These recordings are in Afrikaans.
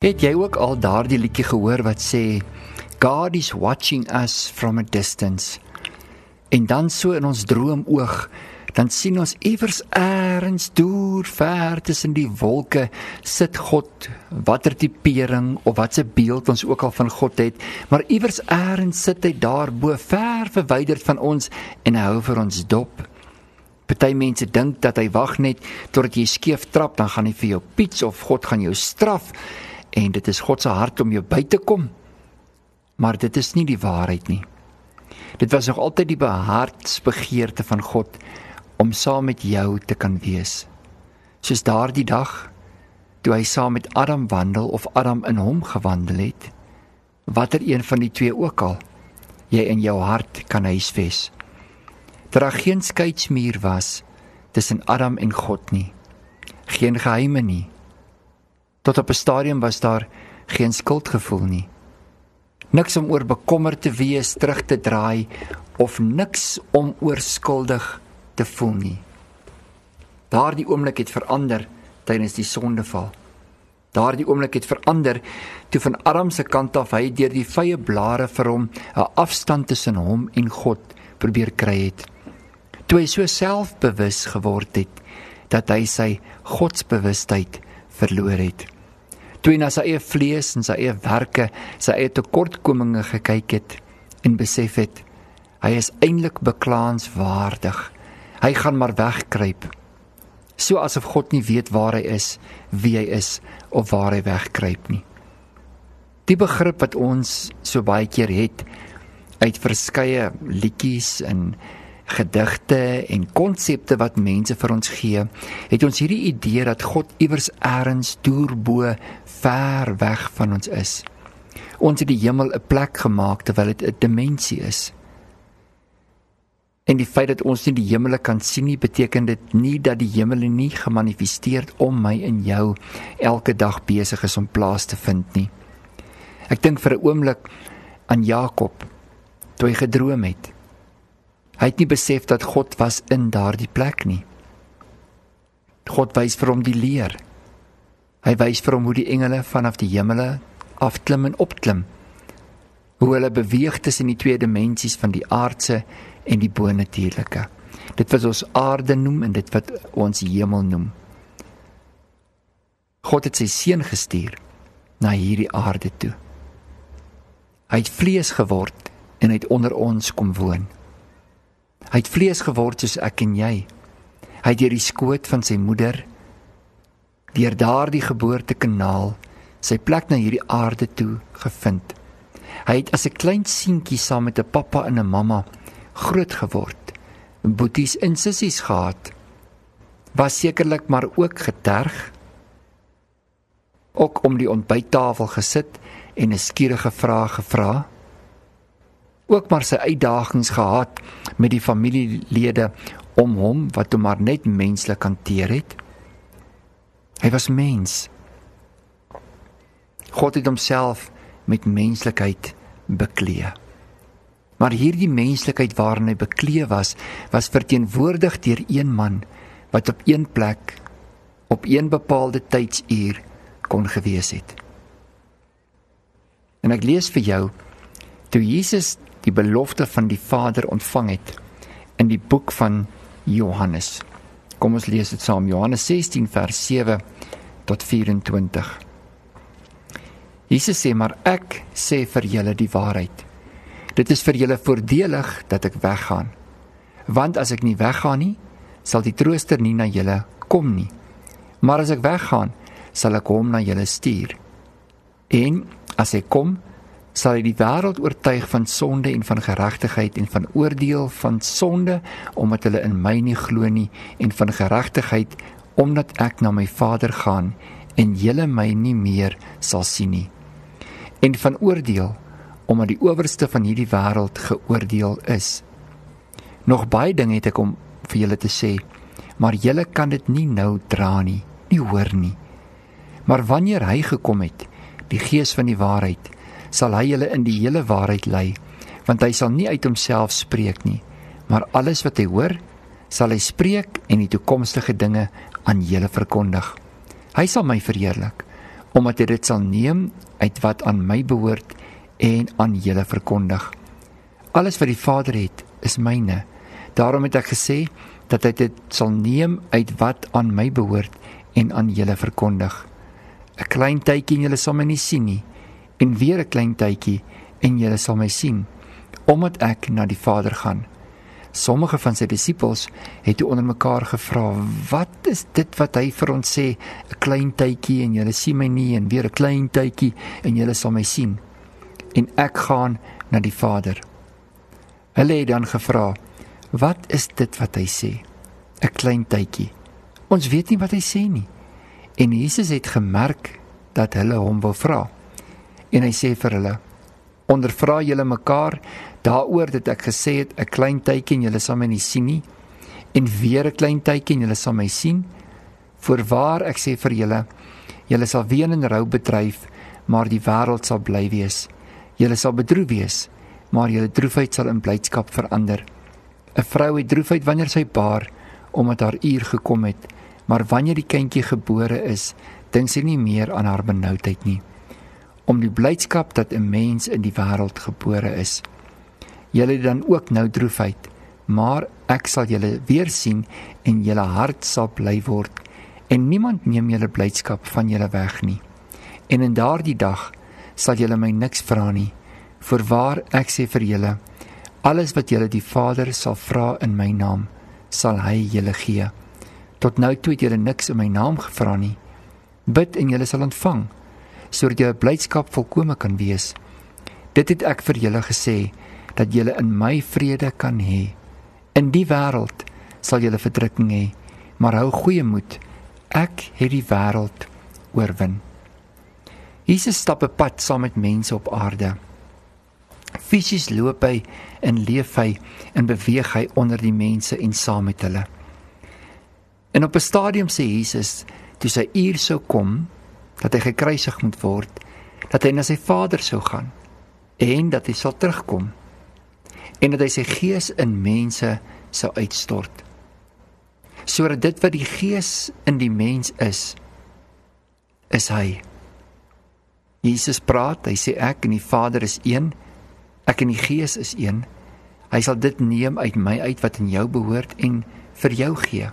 Het jy ook al daardie liedjie gehoor wat sê God is watching us from a distance? En dan so in ons droomoog, dan sien ons iewers eers deur ver tussen die wolke sit God, watter tipering of watse beeld ons ook al van God het, maar iewers eers sit hy daar bo ver verwyderd van ons en hy hou vir ons dop. Party mense dink dat hy wag net totdat jy skeef trap, dan gaan hy vir jou piets of God gaan jou straf en dit is God se hart om jou by te kom. Maar dit is nie die waarheid nie. Dit was nog altyd die behartsbegeerte van God om saam met jou te kan wees. Soos daardie dag toe hy saam met Adam wandel of Adam in hom gewandel het. Watter een van die twee ook al jy in jou hart kan huisves. Daar geen skeidsmuur was tussen Adam en God nie. Geen geheime nie. Tot op 'n stadium was daar geen skuldgevoel nie. Niks om oor bekommerd te wees, terug te draai of niks om oorskuldig te voel nie. Daardie oomblik het verander tydens die sondeval. Daardie oomblik het verander toe van Adam se kant af hy deur die vye blare vir hom 'n afstand tussen hom en God probeer kry het. Toe hy so selfbewus geword het dat hy sy godsbewustheid verloor het. Toe hy na sy eie vlees en sy eie werke, sy eie tekortkominge gekyk het en besef het hy is eintlik beklaanswaardig. Hy gaan maar wegkruip. So asof God nie weet waar hy is, wie hy is of waar hy wegkruip nie. Die begrip wat ons so baie keer het uit verskeie liedjies en gedigte en konsepte wat mense vir ons gee, het ons hierdie idee dat God iewers eers deurbo ver weg van ons is. Ons het die hemel 'n plek gemaak terwyl dit 'n dimensie is. En die feit dat ons nie die hemel kan sien nie, beteken dit nie dat die hemel nie gemanifesteer om my en jou elke dag besig is om plaas te vind nie. Ek dink vir 'n oomblik aan Jakob toe hy gedroom het. Hy het nie besef dat God was in daardie plek nie. God wys vir hom die leer. Hy wys vir hom hoe die engele vanaf die hemele afklim en opklim. Hoe hulle beweeg tussen die twee dimensies van die aardse en die bonatuurlike. Dit wat ons aarde noem en dit wat ons hemel noem. God het sy seun gestuur na hierdie aarde toe. Hy het vlees geword en hy het onder ons kom woon. Hy het vlees geword soos ek en jy. Hy het deur die skoot van sy moeder deur daardie geboortekanaal sy plek na hierdie aarde toe gevind. Hy het as 'n klein seentjie saam met 'n pappa en 'n mamma groot geword. Boeties en sissies gehad. Was sekerlik maar ook geterg. Ook om die ontbyttafel gesit en 'n skierige vraag gevra ook maar sy uitdagings gehad met die familielede om hom wat hom maar net menslik hanteer het. Hy was mens. God het homself met menslikheid bekleë. Maar hierdie menslikheid waarin hy bekleë was, was verteenwoordig deur een man wat op een plek op een bepaalde tydsuur kon gewees het. En ek lees vir jou toe Jesus die belofte van die Vader ontvang het in die boek van Johannes. Kom ons lees dit saam Johannes 16 vers 7 tot 24. Jesus sê maar ek sê vir julle die waarheid. Dit is vir julle voordelig dat ek weggaan. Want as ek nie weggaan nie, sal die Trooster nie na julle kom nie. Maar as ek weggaan, sal ek hom na julle stuur. En as hy kom, sal hy die wêreld oortuig van sonde en van geregtigheid en van oordeel van sonde omdat hulle in my nie glo nie en van geregtigheid omdat ek na my Vader gaan en julle my nie meer sal sien nie. En van oordeel omdat die owerste van hierdie wêreld geoordeel is. Nog baie dinge het ek om vir julle te sê maar julle kan dit nie nou dra nie nie hoor nie. Maar wanneer hy gekom het die gees van die waarheid sal hy julle in die hele waarheid lei, want hy sal nie uit homself spreek nie, maar alles wat hy hoor, sal hy spreek en die toekomstige dinge aan julle verkondig. Hy sal my verheerlik, omdat hy dit sal neem uit wat aan my behoort en aan julle verkondig. Alles wat die Vader het, is myne. Daarom het ek gesê dat hy dit sal neem uit wat aan my behoort en aan julle verkondig. 'n Klein tydjie en julle sal my nie sien nie, en weer 'n klein tydjie en julle sal my sien, omdat ek na die Vader gaan. Sommige van sy disippels het toe onder mekaar gevra: "Wat is dit wat hy vir ons sê? 'n Klein tydjie en julle sien my nie en weer 'n klein tydjie en julle sal my sien." En ek gaan na die Vader. Hulle het dan gevra: "Wat is dit wat hy sê? 'n Klein tydjie." Ons weet nie wat hy sê nie. En Jesus het gemerk dat hulle hom wil vra. En hy sê vir hulle: "Ondervra julle mekaar daaroor dat ek gesê het 'n klein tydjie en julle sal my nie sien nie en weer 'n klein tydjie en julle sal my sien. Voorwaar ek sê vir julle, julle sal ween en rou bedryf, maar die wêreld sal bly wees. Julle sal bedroef wees, maar julle droefheid sal in blydskap verander. 'n Vrou het droefheid wanneer sy baar omdat haar uur gekom het, maar wanneer die kindjie gebore is, dink sy nie meer aan haar benoudheid nie om die blydskap dat 'n mens in die wêreld gebore is julle dan ook nou droefheid, maar ek sal julle weer sien en julle hart sal bly word en niemand neem julle blydskap van julle weg nie. En in daardie dag sal julle my niks vra nie. Voorwaar ek sê vir julle, alles wat julle die Vader sal vra in my naam, sal hy julle gee. Tot nou toe het julle niks in my naam gevra nie. Bid en julle sal ontvang sodat julle blydskap volkome kan wees. Dit het ek vir julle gesê dat julle in my vrede kan hê. In die wêreld sal julle verdrukking hê, maar hou goeie moed. Ek het die wêreld oorwin. Jesus stap 'n pad saam met mense op aarde. Fisies loop hy en leef hy en beweeg hy onder die mense en saam met hulle. En op 'n stadium sê Jesus, toe sy uur sou kom dat hy gekruisig moet word, dat hy na sy Vader sou gaan en dat hy sal terugkom en dat hy sy gees in mense sou uitstort. Sodat dit wat die gees in die mens is, is hy. Jesus praat, hy sê ek en die Vader is een. Ek en die Gees is een. Hy sal dit neem uit my uit wat in jou behoort en vir jou gee.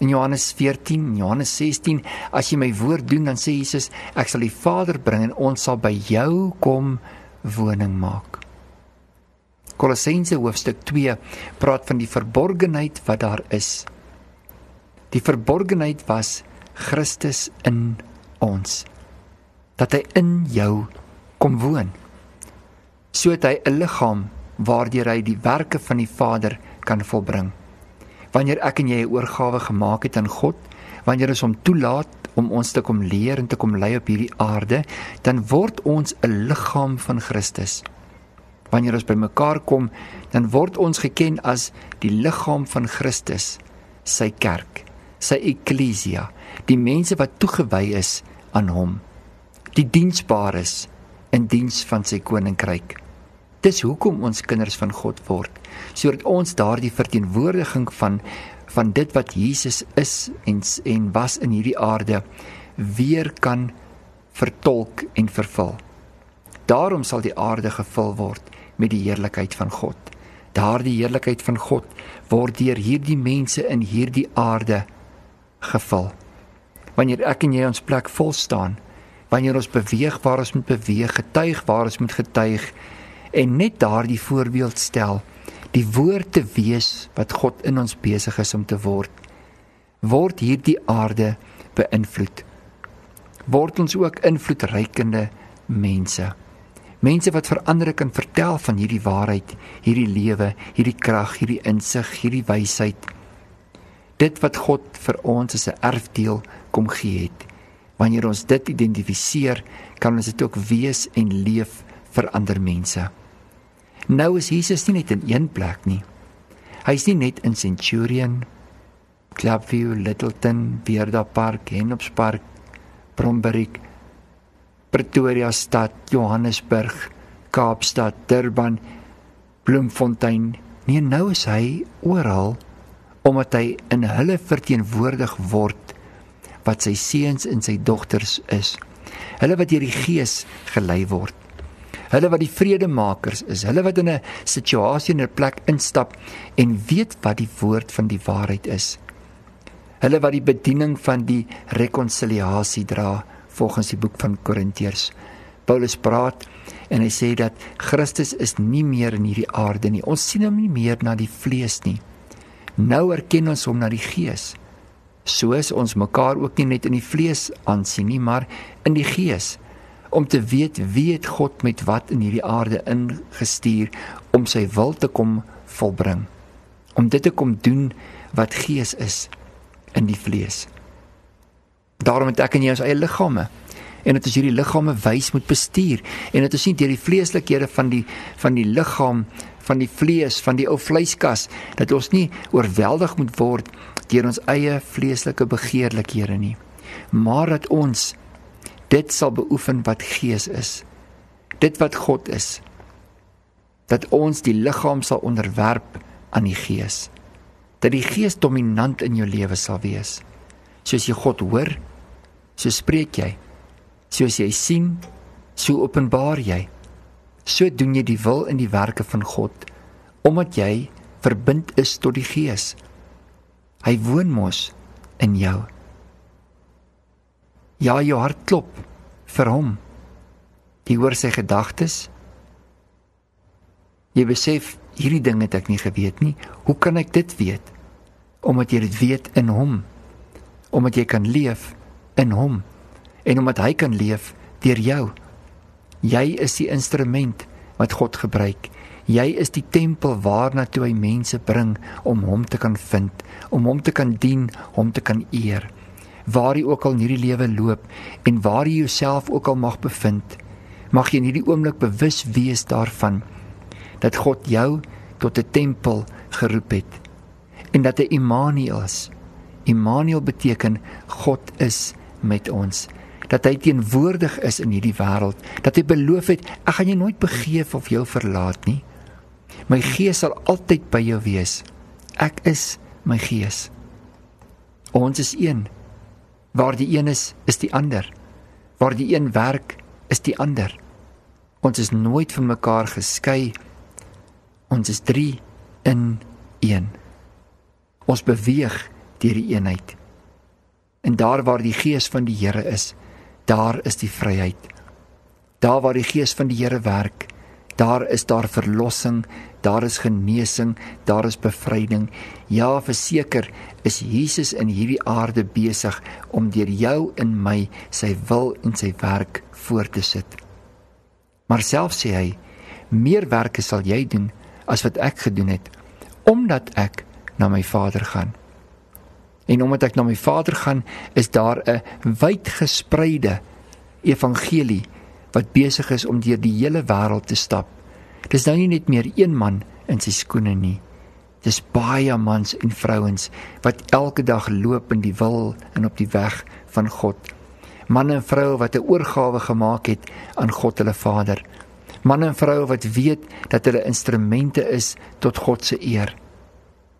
In Johannes 14, Johannes 16, as jy my woord doen, dan sê Jesus, ek sal die Vader bring en ons sal by jou kom woning maak. Kolossense hoofstuk 2 praat van die verborgenheid wat daar is. Die verborgenheid was Christus in ons. Dat hy in jou kom woon. Sodat hy 'n liggaam waardeur hy die werke van die Vader kan volbring. Wanneer ek en jy 'n oorgawe gemaak het aan God, wanneer ons hom toelaat om ons te kom leer en te kom lei op hierdie aarde, dan word ons 'n liggaam van Christus wanneer ons bymekaar kom, dan word ons geken as die liggaam van Christus, sy kerk, sy eklesia, die mense wat toegewy is aan hom, die diensbares in diens van sy koninkryk. Dis hoekom ons kinders van God word, sodat ons daardie verteenwoordiging van van dit wat Jesus is en en was in hierdie aarde weer kan vertolk en vervul. Daarom sal die aarde gevul word met die heerlikheid van God. Daardie heerlikheid van God word deur hierdie mense in hierdie aarde gevul. Wanneer ek en jy ons plek vol staan, wanneer ons beweeg waar ons moet beweeg, getuig waar ons moet getuig en net daardie voorbeeld stel, die woord te wees wat God in ons besig is om te word, word hierdie aarde beïnvloed. Word ons ook invloedrykende mense. Mense wat vir ander kan vertel van hierdie waarheid, hierdie lewe, hierdie krag, hierdie insig, hierdie wysheid. Dit wat God vir ons as 'n erfdeel kom gee het. Wanneer ons dit identifiseer, kan ons dit ook wees en leef vir ander mense. Nou is Jesus nie net in een plek nie. Hy's nie net in Centurion, Clubview, Littleton, Weerda Park, Henopspark, Bromberik Pretoria stad, Johannesburg, Kaapstad, Durban, Bloemfontein. Nee, nou is hy oral omdat hy in hulle verteenwoordig word wat sy seuns en sy dogters is. Hulle wat deur die Gees gelei word. Hulle wat die vredemakers is, hulle wat in 'n situasie en 'n plek instap en weet wat die woord van die waarheid is. Hulle wat die bediening van die rekonsiliasie dra volgens die boek van Korintiërs. Paulus praat en hy sê dat Christus is nie meer in hierdie aarde nie. Ons sien hom nie meer na die vlees nie. Nou erken ons hom na die gees. Soos ons mekaar ook nie net in die vlees aansien nie, maar in die gees om te weet wie het God met wat in hierdie aarde ingestuur om sy wil te kom volbring. Om dit te kom doen wat gees is in die vlees. Daarom het ek en jy ons eie liggame en dit is hierdie liggame wys moet bestuur en dit is nie deur die vleeslikhede van die van die liggaam van die vlees van die ou vleiskas dat ons nie oorweldig moet word deur ons eie vleeslike begeerlikhede nie maar dat ons dit sal beoefen wat gees is. Dit wat God is. Dat ons die liggaam sal onderwerp aan die gees. Dat die gees dominant in jou lewe sal wees. Soos jy God hoor so spreek jy. Soos jy sien so openbaar jy. So doen jy die wil in die werke van God omdat jy verbind is tot die gees. Hy woon mos in jou Ja, jou hart klop vir hom. Jy hoor sy gedagtes. Jy besef hierdie ding het ek nie geweet nie. Hoe kan ek dit weet? Omdat jy dit weet in hom. Omdat jy kan leef in hom en omdat hy kan leef deur jou. Jy is die instrument wat God gebruik. Jy is die tempel waarna toe hy mense bring om hom te kan vind, om hom te kan dien, hom te kan eer waar jy ook al in hierdie lewe loop en waar jy jouself ook al mag bevind, mag jy in hierdie oomblik bewus wees daarvan dat God jou tot 'n tempel geroep het en dat hy Immanuel is. Immanuel beteken God is met ons. Dat hy teenwoordig is in hierdie wêreld, dat hy beloof het ek gaan jou nooit begeef of jou verlaat nie. My gees sal altyd by jou wees. Ek is my gees. Ons is een. Waar die een is, is die ander. Waar die een werk, is die ander. Ons is nooit van mekaar geskei. Ons is 3 in 1. Ons beweeg deur die eenheid. En daar waar die gees van die Here is, daar is die vryheid. Daar waar die gees van die Here werk, daar is daar verlossing, daar is genesing, daar is bevryding. Ja, verseker is Jesus in hierdie aarde besig om deur jou en my sy wil en sy werk voort te sit. Maar self sê hy, meer werke sal jy doen as wat ek gedoen het, omdat ek na my Vader gaan. En omdat ek na my Vader gaan, is daar 'n wyd gespreide evangelie wat besig is om deur die hele wêreld te stap Dis nou nie net meer een man in sy skoene nie. Dis baie mans en vrouens wat elke dag loop in die wil en op die weg van God. Manne en vroue wat 'n oorgawe gemaak het aan God hulle Vader. Manne en vroue wat weet dat hulle instrumente is tot God se eer.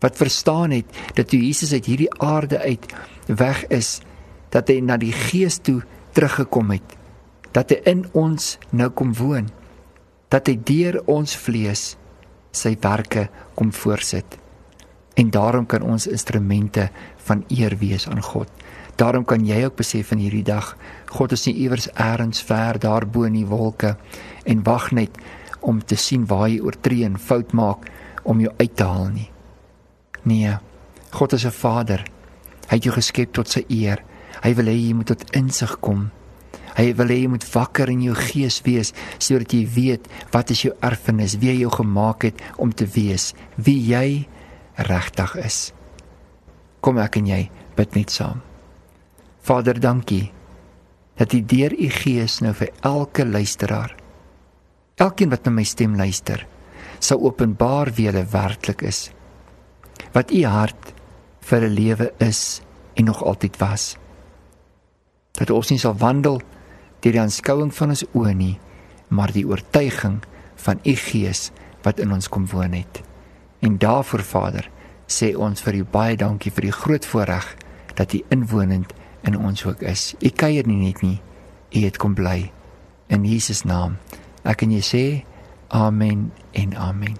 Wat verstaan het dat toe Jesus uit hierdie aarde uit weg is, dat hy na die Gees toe teruggekom het. Dat hy in ons nou kom woon dat hy deur ons vlees sy werke kom voorsit. En daarom kan ons instrumente van eer wees aan God. Daarom kan jy ook besef in hierdie dag, God is nie iewers eers ver daarbo in die wolke en wag net om te sien waar jy oortree en fout maak om jou uit te haal nie. Nee, God is 'n Vader. Hy het jou geskep tot sy eer. Hy wil hê jy moet tot insig kom Hy wil hê jy moet wakker in jou gees wees sodat jy weet wat is jou erfenis, wie jy jou gemaak het om te wees, wie jy regtig is. Kom ek en jy bid net saam. Vader, dankie dat U deur U Gees nou vir elke luisteraar, elkeen wat na my stem luister, sou openbaar wie hulle werklik is. Wat U hart vir 'n lewe is en nog altyd was. Dat ons nie sal wandel deur die aanskouing van ons oë nie, maar die oortuiging van u Gees wat in ons kom woon het. En daarvoor Vader, sê ons vir u baie dankie vir die groot voorreg dat u inwonend in ons ook is. U kuier nie net nie. U het kom bly in Jesus naam. Ek kan jy sê amen en amen.